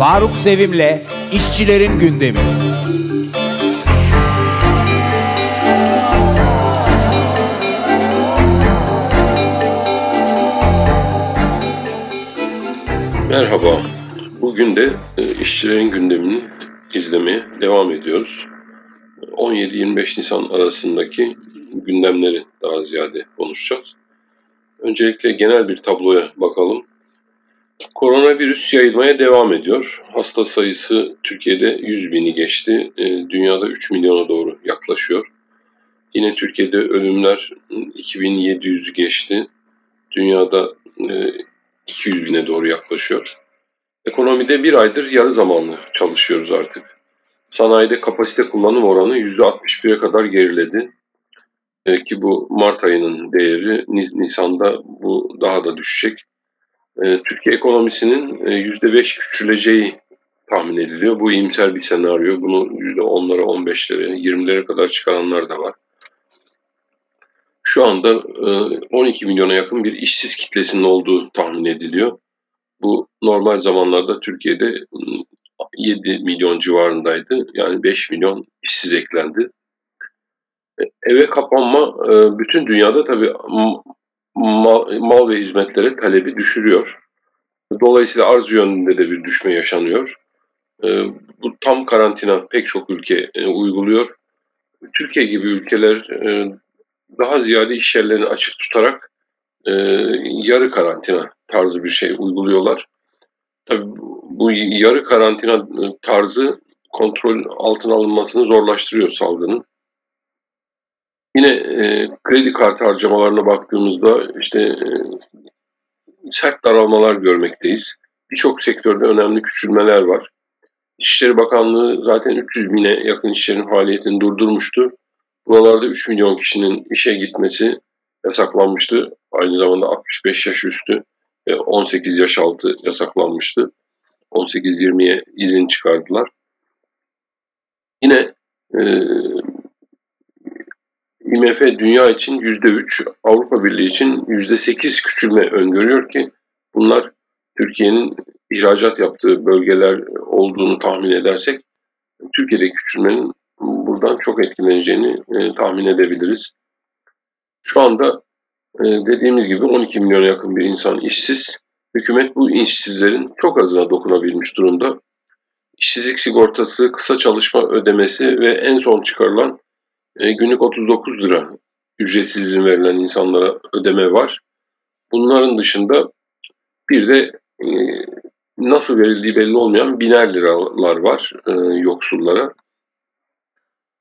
Faruk Sevim'le İşçilerin Gündemi. Merhaba. Bugün de e, işçilerin gündemini izlemeye devam ediyoruz. 17-25 Nisan arasındaki gündemleri daha ziyade konuşacağız. Öncelikle genel bir tabloya bakalım. Koronavirüs yayılmaya devam ediyor. Hasta sayısı Türkiye'de 100 bini geçti. E, dünyada 3 milyona doğru yaklaşıyor. Yine Türkiye'de ölümler 2700'ü geçti. Dünyada e, 200 bine doğru yaklaşıyor. Ekonomide bir aydır yarı zamanlı çalışıyoruz artık. Sanayide kapasite kullanım oranı %61'e kadar geriledi. E, ki bu Mart ayının değeri Nisan'da bu daha da düşecek. E, Türkiye ekonomisinin e, %5 küçüleceği tahmin ediliyor. Bu iyimser bir senaryo. Bunu %10'lara, 15'lere, 20'lere kadar çıkaranlar da var. Şu anda 12 milyona yakın bir işsiz kitlesinin olduğu tahmin ediliyor. Bu normal zamanlarda Türkiye'de 7 milyon civarındaydı. Yani 5 milyon işsiz eklendi. E, eve kapanma bütün dünyada tabii mal, ve hizmetlere talebi düşürüyor. Dolayısıyla arz yönünde de bir düşme yaşanıyor. Bu tam karantina pek çok ülke uyguluyor. Türkiye gibi ülkeler daha ziyade iş yerlerini açık tutarak e, yarı karantina tarzı bir şey uyguluyorlar. Tabii bu yarı karantina tarzı kontrol altına alınmasını zorlaştırıyor salgının. Yine e, kredi kartı harcamalarına baktığımızda işte e, sert daralmalar görmekteyiz. Birçok sektörde önemli küçülmeler var. İşleri Bakanlığı zaten 300 bine yakın işlerin faaliyetini durdurmuştu. Buralarda 3 milyon kişinin işe gitmesi yasaklanmıştı. Aynı zamanda 65 yaş üstü ve 18 yaş altı yasaklanmıştı. 18-20'ye izin çıkardılar. Yine e, IMF dünya için %3, Avrupa Birliği için %8 küçülme öngörüyor ki bunlar Türkiye'nin ihracat yaptığı bölgeler olduğunu tahmin edersek Türkiye'deki küçülmenin buradan çok etkileneceğini e, tahmin edebiliriz. Şu anda e, dediğimiz gibi 12 milyona yakın bir insan işsiz. Hükümet bu işsizlerin çok azına dokunabilmiş durumda. İşsizlik sigortası, kısa çalışma ödemesi ve en son çıkarılan e, günlük 39 lira ücretsiz izin verilen insanlara ödeme var. Bunların dışında bir de e, nasıl verildiği belli olmayan biner liralar var e, yoksullara.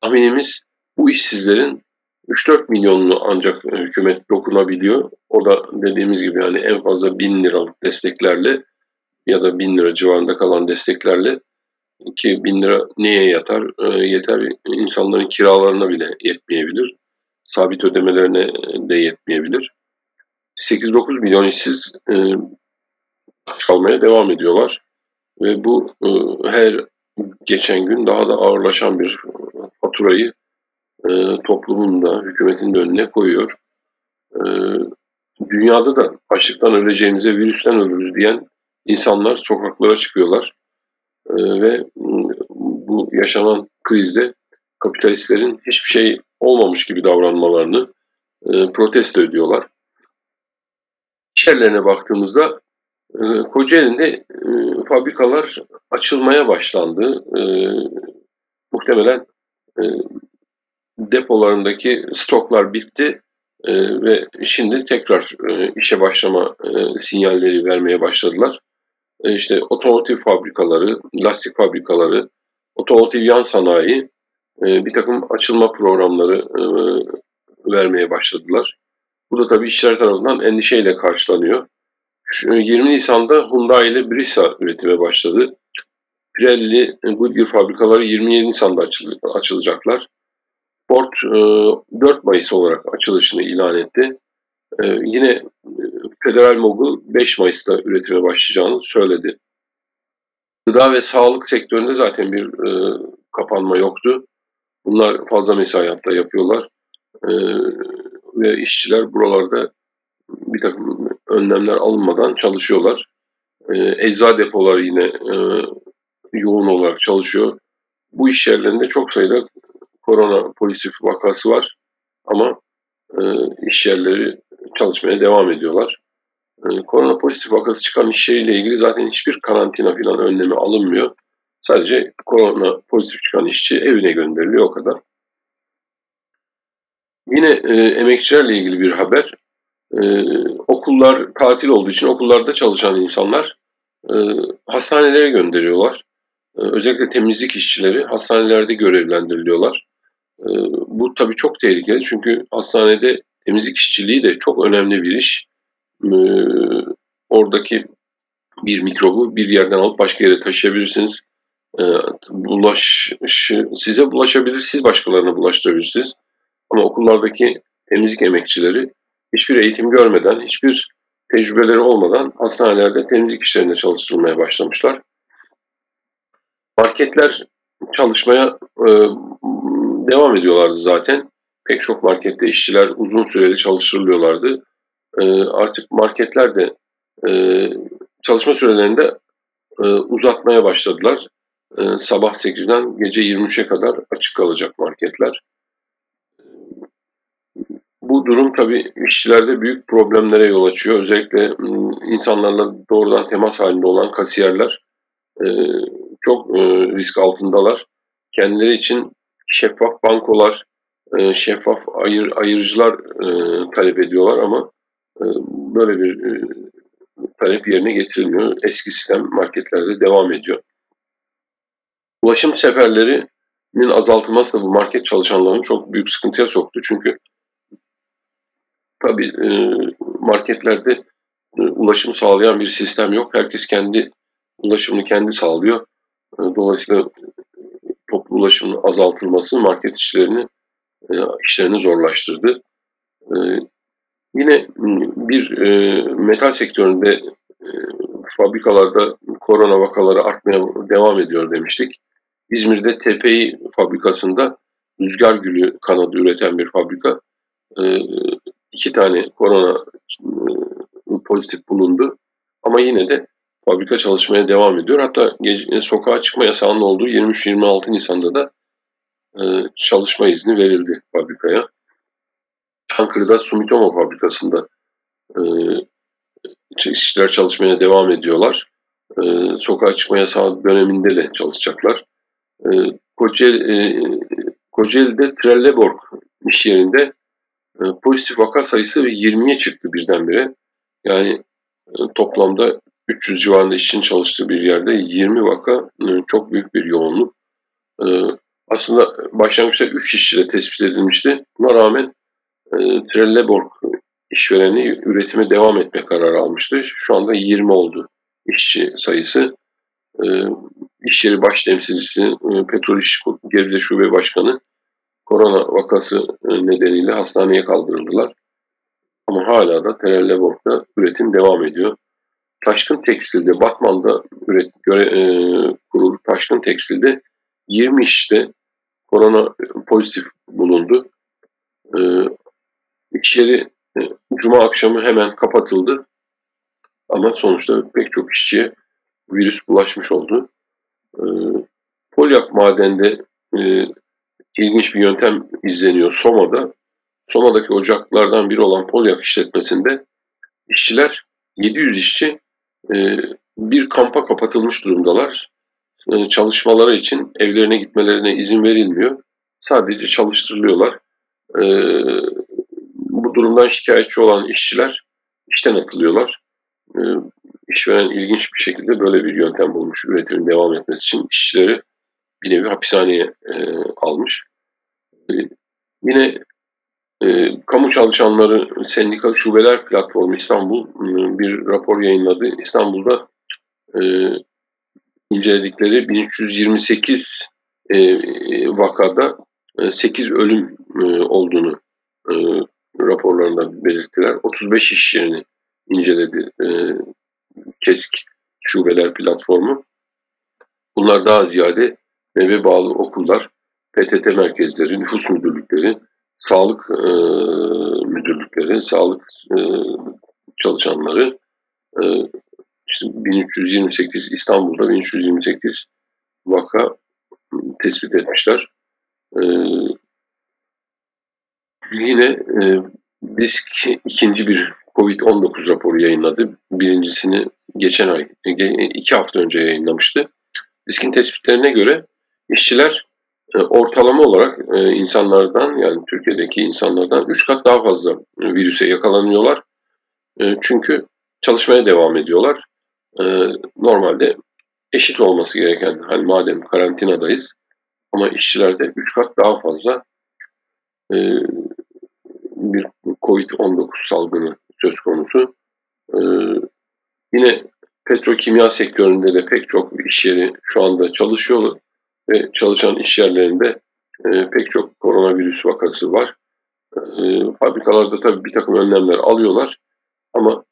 Tahminimiz bu işsizlerin 3-4 milyonunu ancak hükümet dokunabiliyor. O da dediğimiz gibi yani en fazla 1000 liralık desteklerle ya da 1000 lira civarında kalan desteklerle ki 1000 lira neye yatar? E, yeter insanların kiralarına bile yetmeyebilir. Sabit ödemelerine de yetmeyebilir. 8-9 milyon işsiz e, kalmaya devam ediyorlar. Ve bu e, her geçen gün daha da ağırlaşan bir faturayı e, toplumun da hükümetin de önüne koyuyor. E, dünyada da açlıktan öleceğimize virüsten ölürüz diyen insanlar sokaklara çıkıyorlar. E, ve bu yaşanan krizde kapitalistlerin hiçbir şey olmamış gibi davranmalarını e, protesto ediyorlar. İş baktığımızda e, Kocaeli'nde fabrikalar açılmaya başlandı. Muhtemelen depolarındaki stoklar bitti ve şimdi tekrar işe başlama sinyalleri vermeye başladılar. E, işte otomotiv fabrikaları, lastik fabrikaları, otomotiv yan sanayi e, bir takım açılma programları e, vermeye başladılar. Bu da tabii işçiler tarafından endişeyle karşılanıyor. 20 Nisan'da Hyundai ile Brisa üretime başladı. Pirelli, Goodyear fabrikaları 27 Nisan'da açılacaklar. Ford 4 e, Mayıs olarak açılışını ilan etti. E, yine e, Federal Mogul 5 Mayıs'ta üretime başlayacağını söyledi. Gıda ve sağlık sektöründe zaten bir kapanma yoktu. Bunlar fazla mesai hatta yapıyorlar. Ve işçiler buralarda bir takım önlemler alınmadan çalışıyorlar. Ecza depoları yine yoğun olarak çalışıyor. Bu iş yerlerinde çok sayıda korona pozitif vakası var ama e, iş yerleri çalışmaya devam ediyorlar. E, korona pozitif vakası çıkan iş yeriyle ilgili zaten hiçbir karantina falan önlemi alınmıyor. Sadece korona pozitif çıkan işçi evine gönderiliyor o kadar. Yine e, emekçilerle ilgili bir haber. E, okullar tatil olduğu için okullarda çalışan insanlar e, hastanelere gönderiyorlar. E, özellikle temizlik işçileri hastanelerde görevlendiriliyorlar. E, bu tabii çok tehlikeli çünkü hastanede temizlik işçiliği de çok önemli bir iş. E, oradaki bir mikrobu bir yerden alıp başka yere taşıyabilirsiniz. E, bulaşı, size bulaşabilir, siz başkalarına bulaştırabilirsiniz. Ama okullardaki temizlik emekçileri hiçbir eğitim görmeden, hiçbir tecrübeleri olmadan hastanelerde temizlik işlerinde çalıştırılmaya başlamışlar. Marketler çalışmaya e, devam ediyorlardı zaten. Pek çok markette işçiler uzun süreli çalıştırılıyorlardı. E, artık marketler de e, çalışma sürelerinde e, uzatmaya başladılar. E, sabah 8'den gece 23'e kadar açık kalacak marketler. Bu durum tabii işçilerde büyük problemlere yol açıyor. Özellikle insanlarla doğrudan temas halinde olan kasiyerler e, çok e, risk altındalar. Kendileri için şeffaf bankolar, e, şeffaf ayır, ayırıcılar talep ediyorlar ama böyle bir talep yerine getirilmiyor. Eski sistem marketlerde devam ediyor. Ulaşım seferlerinin azaltılması da bu market çalışanlarını çok büyük sıkıntıya soktu. Çünkü Tabii e, marketlerde e, ulaşım sağlayan bir sistem yok. Herkes kendi ulaşımını kendi sağlıyor. E, dolayısıyla toplu ulaşımın azaltılması market işlerini işlerini zorlaştırdı. Yine bir metal sektöründe fabrikalarda korona vakaları artmaya devam ediyor demiştik. İzmir'de TPI fabrikasında rüzgar gülü kanadı üreten bir fabrika iki tane korona e, pozitif bulundu. Ama yine de fabrika çalışmaya devam ediyor. Hatta e, sokağa çıkma yasağının olduğu 23-26 Nisan'da da e, çalışma izni verildi fabrikaya. Çankırı'da Sumitomo fabrikasında e, işçiler çalışmaya devam ediyorlar. E, sokağa çıkma yasağı döneminde de çalışacaklar. E, Kocaeli, e, Kocaeli'de Trelleborg iş yerinde e, pozitif vaka sayısı 20'ye çıktı birdenbire. Yani e, toplamda 300 civarında işçinin çalıştığı bir yerde 20 vaka e, çok büyük bir yoğunluk. Aslında başlangıçta 3 işçi tespit edilmişti. Buna rağmen Trelleborg işvereni üretime devam etme kararı almıştı. Şu anda 20 oldu işçi sayısı. İş yeri baş temsilcisi, Petrol İş Gebze Şube Başkanı korona vakası e, nedeniyle hastaneye kaldırıldılar. Ama hala da Terelleborg'da üretim devam ediyor. Taşkın Tekstil'de, Batman'da üret, göre, e, kurulu Taşkın Tekstil'de 20 işte korona pozitif bulundu. E, yeri e, Cuma akşamı hemen kapatıldı. Ama sonuçta pek çok işçiye virüs bulaşmış oldu. E, Polyak madende e, ilginç bir yöntem izleniyor Soma'da. Soma'daki ocaklardan biri olan Polyak işletmesinde işçiler 700 işçi e, bir kampa kapatılmış durumdalar. E, çalışmaları için evlerine gitmelerine izin verilmiyor. Sadece çalıştırılıyorlar. E, bu durumdan şikayetçi olan işçiler işten atılıyorlar. İşveren ilginç bir şekilde böyle bir yöntem bulmuş üretimin devam etmesi için işçileri bir nevi hapishaneye almış. Yine e, Kamu Çalışanları Sendikal Şubeler Platformu İstanbul e, bir rapor yayınladı. İstanbul'da e, inceledikleri 1328 e, vakada e, 8 ölüm e, olduğunu e, raporlarında belirttiler. 35 iş yerini inceledi e, KESK Şubeler Platformu. Bunlar daha ziyade eve bağlı okullar, PTT merkezleri, nüfus müdürlükleri, sağlık e, müdürlükleri, sağlık e, çalışanları, e, işte 1328 İstanbul'da 1328 vaka tespit etmişler. E, yine e, BISK ikinci bir COVID-19 raporu yayınladı. Birincisini geçen ay, iki hafta önce yayınlamıştı. BISK'in tespitlerine göre işçiler e, ortalama olarak e, insanlardan yani Türkiye'deki insanlardan 3 kat daha fazla virüse yakalanıyorlar. E, çünkü çalışmaya devam ediyorlar. Normalde eşit olması gereken hani madem karantinadayız ama işçilerde 3 kat daha fazla bir COVID-19 salgını söz konusu. Yine petrokimya sektöründe de pek çok iş yeri şu anda çalışıyor ve çalışan iş yerlerinde e, pek çok koronavirüs vakası var. E, fabrikalarda tabii bir takım önlemler alıyorlar ama e,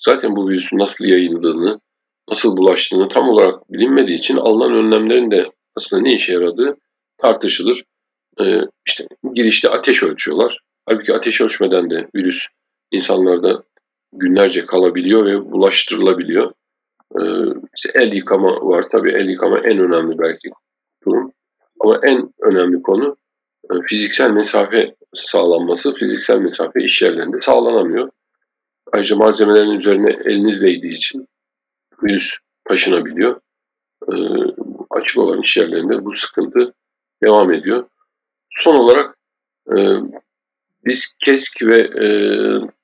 zaten bu virüsün nasıl yayıldığını, nasıl bulaştığını tam olarak bilinmediği için alınan önlemlerin de aslında ne işe yaradığı tartışılır. E, işte girişte ateş ölçüyorlar. Halbuki ateş ölçmeden de virüs insanlarda günlerce kalabiliyor ve bulaştırılabiliyor. Ee, işte el yıkama var. Tabii el yıkama en önemli belki durum. Ama en önemli konu e, fiziksel mesafe sağlanması. Fiziksel mesafe iş yerlerinde sağlanamıyor. Ayrıca malzemelerin üzerine eliniz değdiği için virüs taşınabiliyor. Ee, açık olan iş yerlerinde bu sıkıntı devam ediyor. Son olarak e, biz KESK ve e,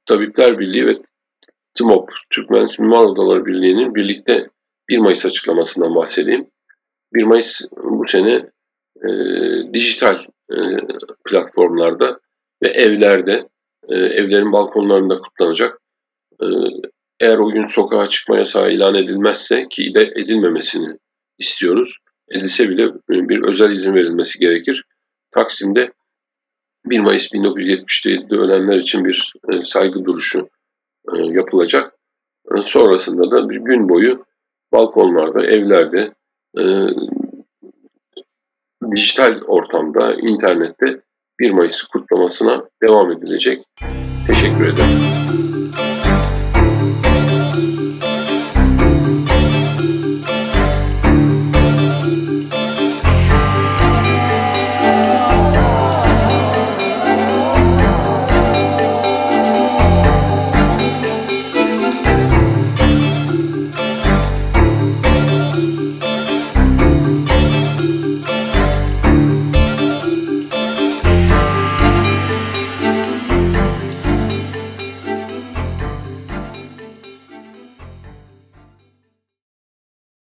Tabipler Birliği ve TMOP, Türk Mühendis Mimar Odaları Birliği'nin birlikte 1 Mayıs açıklamasından bahsedeyim. 1 Mayıs bu sene e, dijital e, platformlarda ve evlerde, e, evlerin balkonlarında kutlanacak. E, eğer o gün sokağa çıkma yasağı ilan edilmezse ki de edilmemesini istiyoruz. Edilse bile bir özel izin verilmesi gerekir. Taksim'de 1 Mayıs 1977'de ölenler için bir e, saygı duruşu e, yapılacak. E, sonrasında da bir gün boyu balkonlarda, evlerde, dijital ortamda, internette 1 Mayıs kutlamasına devam edilecek. Teşekkür ederim.